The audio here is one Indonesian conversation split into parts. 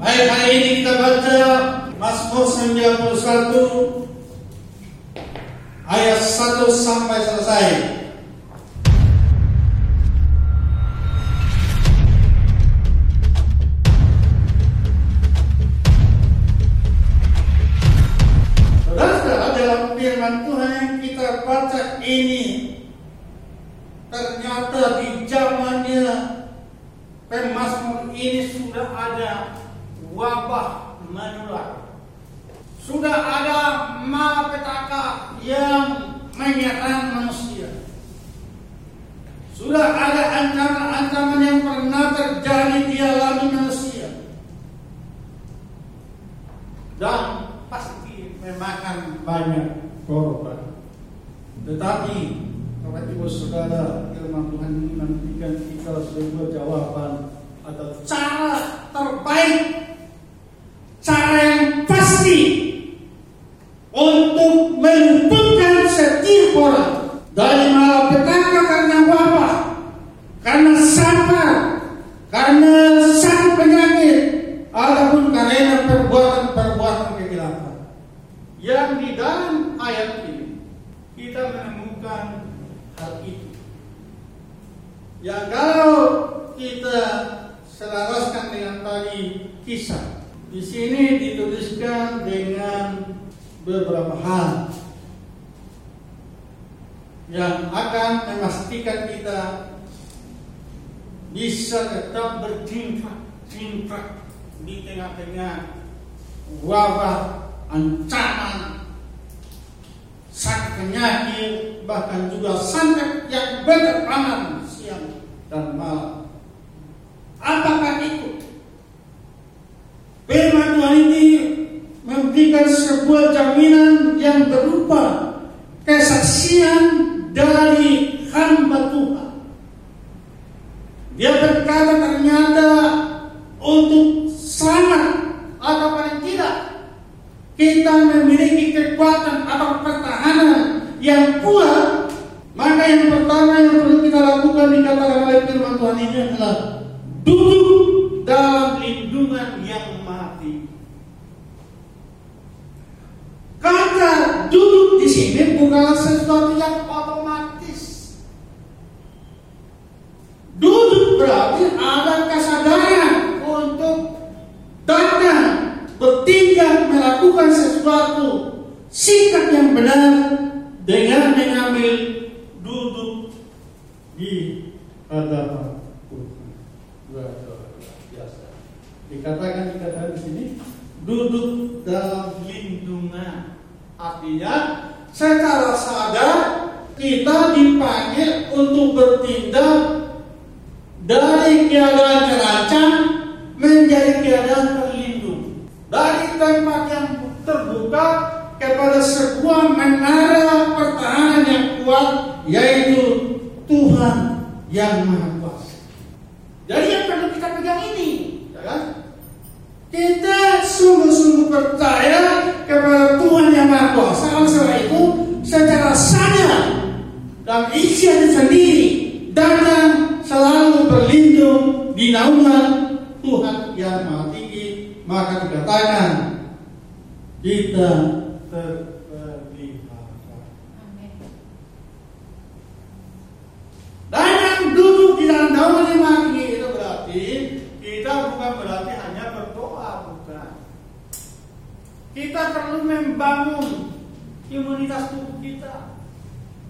Baik hari ini kita baca Mazmur 91 ayat 1 sampai selesai. Wabah menular. Sudah ada malapetaka yang menyerang manusia. Sudah ada ancaman-ancaman yang pernah terjadi dialami manusia. Dan pasti memakan banyak korban. Tetapi Bapak Ibu Saudara, firman Tuhan ini memberikan kita sebuah jawaban atau cara terbaik, cara yang pasti untuk meluputkan setiap orang dari malapetaka karena wabah, karena sampah, karena sang penyakit, ataupun karena perbuatan-perbuatan kegelapan. Yang di dalam ayat ini kita menemukan hal itu. Yang kalau kita dengan tadi kisah, di sini dituliskan dengan beberapa hal yang akan memastikan kita bisa tetap bertingkah di tengah-tengah wabah, ancaman, sang penyakit, bahkan juga sangat yang berkepanan siang dan malam. Apakah itu? Firman Tuhan ini memberikan sebuah jaminan yang berupa kesaksian dari hamba Tuhan. Dia berkata ternyata untuk selamat atau paling tidak kita memiliki kekuatan atau pertahanan yang kuat, maka yang pertama yang perlu kita lakukan dikatakan oleh firman Tuhan ini adalah duduk dalam lindungan yang mati. Kata duduk di bukanlah sesuatu yang otomatis. Duduk berarti ada kesadaran untuk datang bertindak melakukan sesuatu sikap yang benar dengan mengambil duduk di hadapan. Dikatakan dikatakan di sini duduk dalam lindungan. Artinya secara sadar kita dipanggil untuk bertindak dari keadaan terancam menjadi keadaan terlindung. Dari tempat yang terbuka kepada sebuah menara pertahanan yang kuat yaitu Tuhan yang Maha Kuasa. Jadi yang perlu kita pegang ini, ya kan? Kita sungguh-sungguh percaya kepada Maha Kuasa. Oleh sebab itu, secara sadar dan ikhtiar sendiri datang selalu berlindung di naungan Tuhan yang Maha Tinggi, maka dikatakan kita terpelihara. Dan duduk di dalam naungan yang Maha Tinggi itu berarti kita bukan berarti hanya berdoa, bukan. Kita perlu membangun imunitas tubuh kita.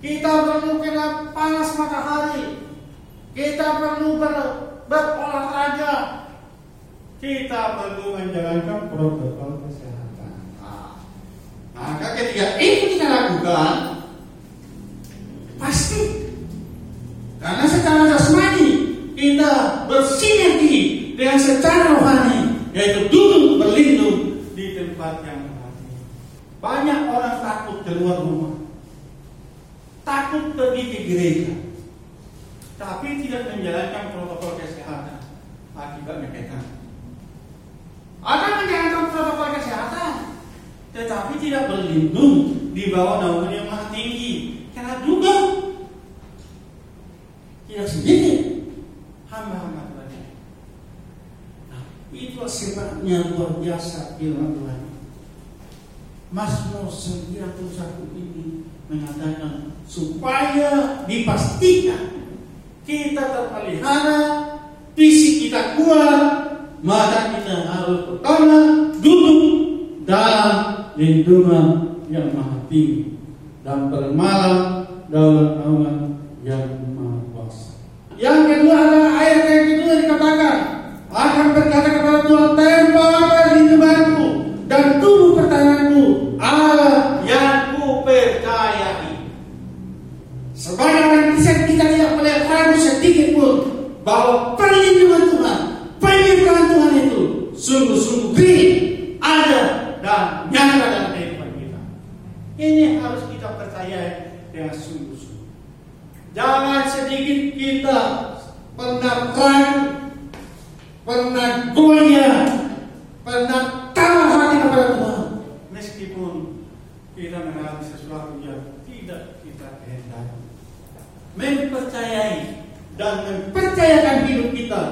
Kita perlu kena panas matahari. Kita perlu ber, berolahraga. Kita perlu menjalankan protokol kesehatan. Nah, maka ketika itu kita lakukan, pasti karena secara jasmani kita bersinergi dengan secara rohani, yaitu di tempat yang mati. Banyak orang takut keluar rumah, takut pergi ke gereja, tapi tidak menjalankan protokol kesehatan. Akibatnya kita ada menjalankan protokol kesehatan, tetapi tidak berlindung di bawah naungan yang maha tinggi. Karena juga tidak sedikit hamba-hamba Tuhan. Nah, itu hebatnya luar biasa firman Tuhan. Mazmur 91 ini mengatakan supaya dipastikan kita terpelihara, fisik kita kuat, maka kita harus pertama duduk dalam lindungan yang maha tinggi dan bermalam dalam naungan yang maha kuasa. Yang kedua adalah ayat yang kedua dikatakan akan berkata kepada Tuhan tembak lindunganku dan tubuh pertahananku Allah yang ku percayai. Sebagai orang Kristen kita tidak boleh ragu sedikit pun bahwa perlindungan Tuhan, penyertaan Tuhan itu sungguh-sungguh real, ada dan nyata dalam kehidupan kita. Ini harus kita percayai dengan sungguh-sungguh. Jangan sedikit kita pernah taruh hati kepada Tuhan. Meskipun kita mengalami sesuatu yang tidak kita kehendaki. Mempercayai dan mempercayakan hidup kita,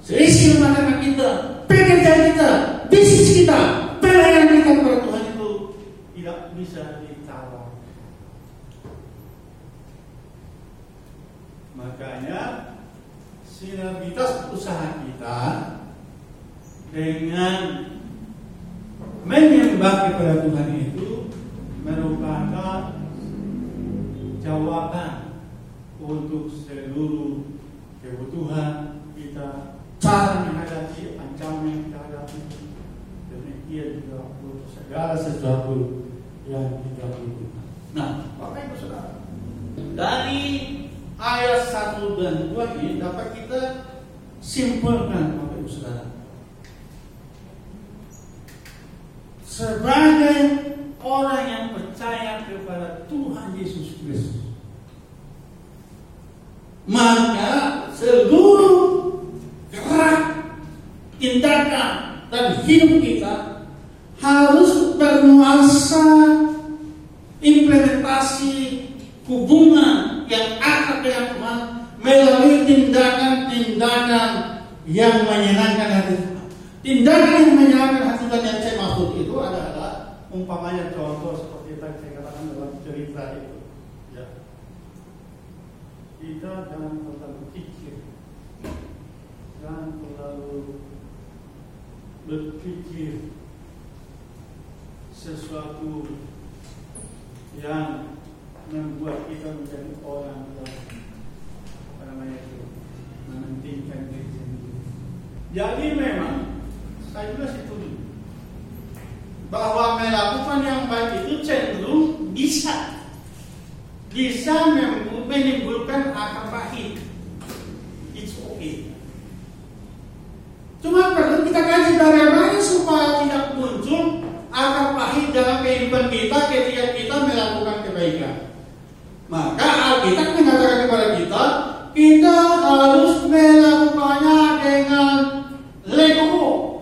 seisi rumah tangga kita, pekerjaan kita, bisnis kita, pelayanan kita kepada Tuhan itu tidak bisa ditawar. Makanya sinergitas usaha kita dengan menyembah kepada Tuhan itu merupakan jawaban untuk seluruh kebutuhan kita, cara menghadapi ancaman yang kita hadapi, demikian juga untuk segala sesuatu yang kita butuhkan. Nah, Bapak Ibu Saudara, dari ayat 1 dan 2 ini dapat kita simpulkan Bapak Ibu Saudara. Sebagai orang yang percaya kepada Tuhan Yesus Kristus, maka seluruh gerak, tindakan, dan hidup kita harus bernuansa implementasi hubungan Tuhan melalui tindakan-tindakan yang menyenangkan hati Tuhan. Tindakan yang menyenangkan hati Tuhan yang saya maksud itu adalah umpamanya contoh seperti yang saya katakan dalam cerita itu. Ya. Kita jangan terlalu pikir, jangan terlalu berpikir sesuatu yang membuat kita menjadi orang yang apa namanya itu mementingkan diri sendiri. Jadi memang saya juga setuju bahwa melakukan yang baik itu cenderung bisa bisa menimbulkan akar pahit. It's okay. Cuma perlu kita kaji bagaimana supaya tidak muncul akar pahit dalam kehidupan kita ketika kita melakukan kebaikan. Maka Alkitab mengatakan kepada kita, kita harus melakukannya dengan lego.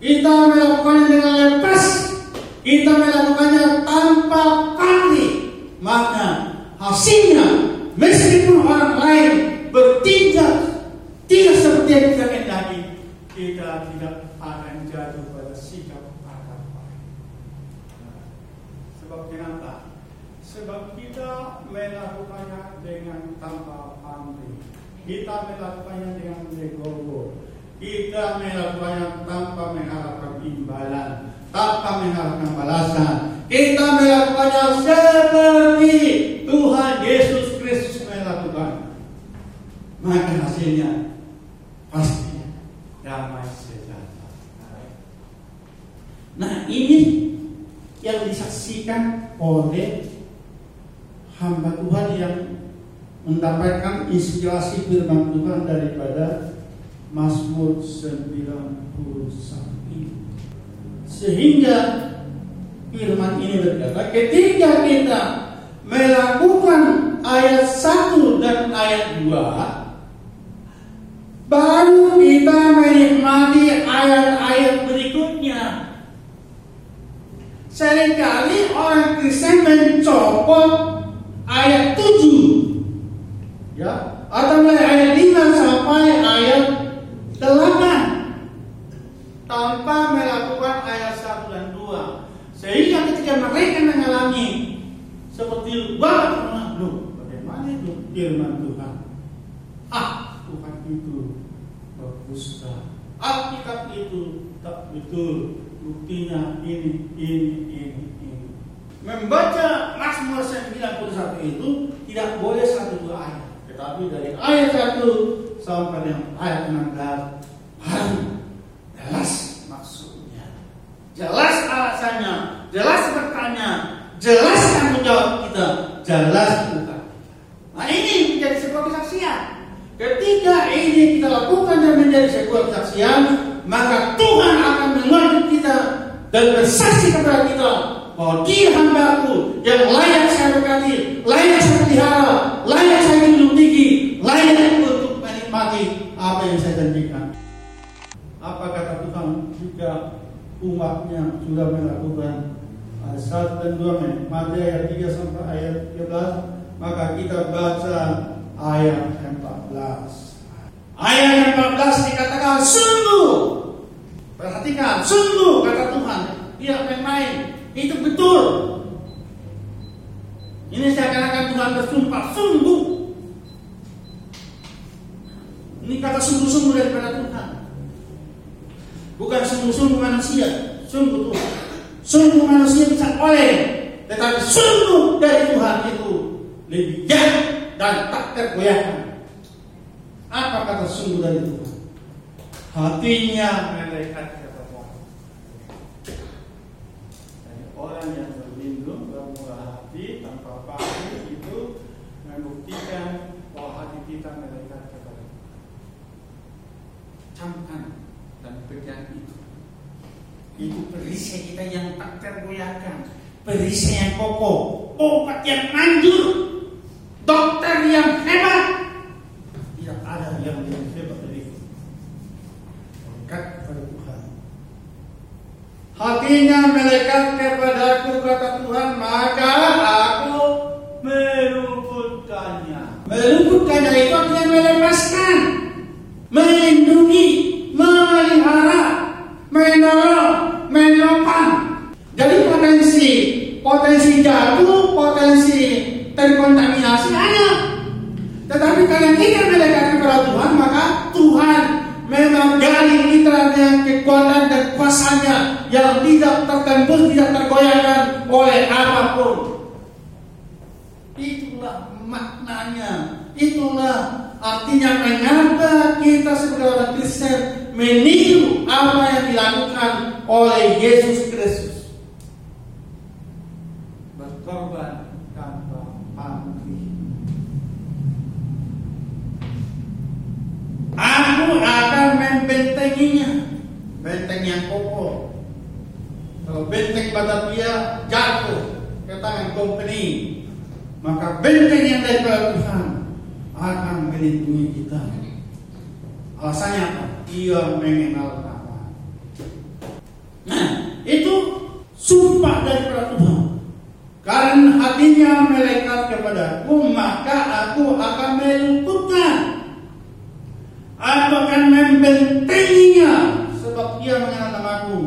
Kita melakukannya dengan lepas. Kita melakukannya tanpa pamrih. Maka hasilnya, meskipun orang lain bertindak tidak seperti yang kita kehendaki, kita tidak akan jatuh pada sikap akar pahit. Nah, sebab kenapa? Sebab kita melakukannya dengan tanpa pamrih. Kita melakukannya dengan legowo. Kita melakukannya tanpa mengharapkan imbalan, tanpa mengharapkan balasan. Kita melakukannya seperti Tuhan Yesus Kristus melakukan. Maka hasilnya pasti damai sejahtera. Nah ini yang disaksikan oleh hamba Tuhan yang mendapatkan inspirasi firman Tuhan daripada Mazmur 91 ini. Sehingga firman ini berkata, ketika kita melakukan ayat 1 dan ayat 2, baru kita menikmati ayat-ayat berikutnya. Seringkali orang Kristen mencopot ayat 7 ya atau mulai ayat 5 sampai ayat 8 tanpa melakukan Sehingga ketika mereka mengalami seperti bapak loh, bagaimana itu firman Tuhan? Ah, Tuhan itu berdusta. Alkitab itu tak betul. Buktinya ini, ini, ini, ini. Membaca Mazmur 91 itu tidak boleh satu dua ayat. Tetapi dari ayat 1 sampai dengan ayat 16 harus jelas maksudnya. Jelas alasannya, jelas bertanya, jelas tanggung jawab kita, jelas bukan. Nah ini menjadi sebuah kesaksian. Ketika ini kita lakukan dan menjadi sebuah kesaksian, maka Tuhan akan menguatkan kita dan bersaksi kepada kita bahwa dia hambaku yang layak saya berkati, umatnya sudah melakukan ayat 1 dan 2 menikmati ayat 3 sampai ayat 13 maka kita baca ayat 14 Ayat 14 dikatakan sungguh. Perhatikan, sungguh kata Tuhan. Tidak main-main. Itu betul. Ini seakan-akan Tuhan bersumpah sungguh. Ini kata sungguh-sungguh daripada Tuhan. Bukan sungguh-sungguh manusia, sungguh Tuhan. Sungguh manusia bisa oleh, tetapi sungguh dari Tuhan itu lebih jahat dan tak tergoyahkan. Apa kata sungguh dari Tuhan? Hatinya kata Tuhan. Jadi orang yang berlindung, bermurah hati, tanpa pamrih itu membuktikan bahwa hati kita malaikat kepada Tuhan. Camkan dan pegang itu. Itu perisai kita yang tak tergoyahkan. Perisai yang kokoh. Obat yang manjur. Dokter yang hebat tidak ada yang lebih hebat dari itu. Dekat kepada Tuhan. Hatinya melekat kepadaku kata Tuhan, maka aku meluputkannya. Meluputkannya itu artinya melepaskan, melindungi, memelihara, menolong, menopang. Jadi potensi potensi jatuh, potensi terkontaminasi ada. Tetapi kalau kita melekat kepada Tuhan, maka Tuhan memang gali kita dengan kekuatan dan kuasanya yang tidak tertembus, tidak tergoyahkan oleh apa pun. Itulah maknanya. Itulah artinya mengapa kita sebagai orang Kristen meniru apa yang dilakukan oleh Yesus Kristus. Berkorban tanpa pamrih. Aku akan membentenginya Benteng yang kokoh Kalau benteng Batavia jatuh tangan company Maka benteng yang daripada Tuhan Akan melindungi kita. Alasannya apa? Ia mengenal nama Nah itu sumpah daripada Tuhan. Karena hatinya melekat kepadaku Maka aku akan meluputkan. Aku akan membentenginya sebab ia mengenal namaku.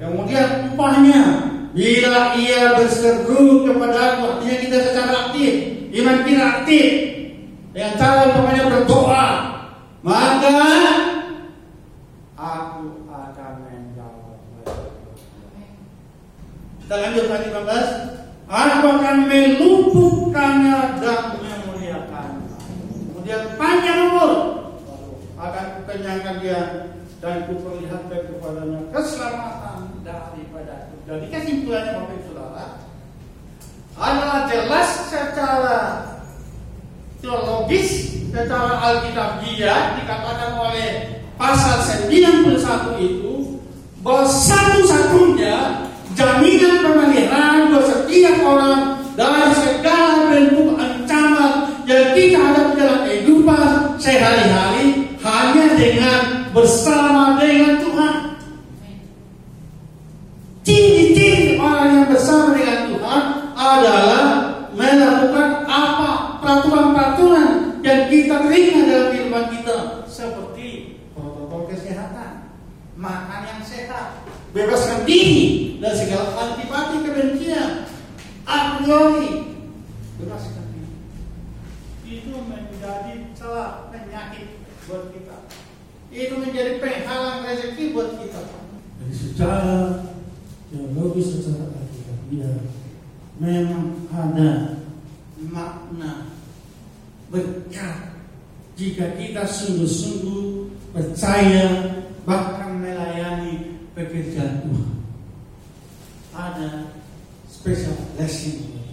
Kemudian upahnya bila ia berseru kepada artinya kita secara aktif, iman kita aktif dengan cara umpamanya berdoa, maka aku akan menjawab. Kita lanjut ayat 15. Aku akan meluputkannya dan memuliakannya. Kemudian panjang umur akan kenyangkan dia dan kuperlihatkan kepadanya keselamatan daripada Jadi kesimpulannya Bapak Ibu Saudara adalah jelas secara teologis, secara alkitabiah dikatakan oleh pasal 91 itu bahwa satu-satunya jaminan pemeliharaan buat setiap orang sehat, bebaskan diri dari segala antipati kebencian, a priori, bebaskan diri. Itu menjadi celah penyakit buat kita. Itu menjadi penghalang rezeki buat kita. Jadi secara teologis, secara alkitabiah, memang ada makna berkat jika kita sungguh-sungguh percaya pekerjaan Tuhan. Ada special blessing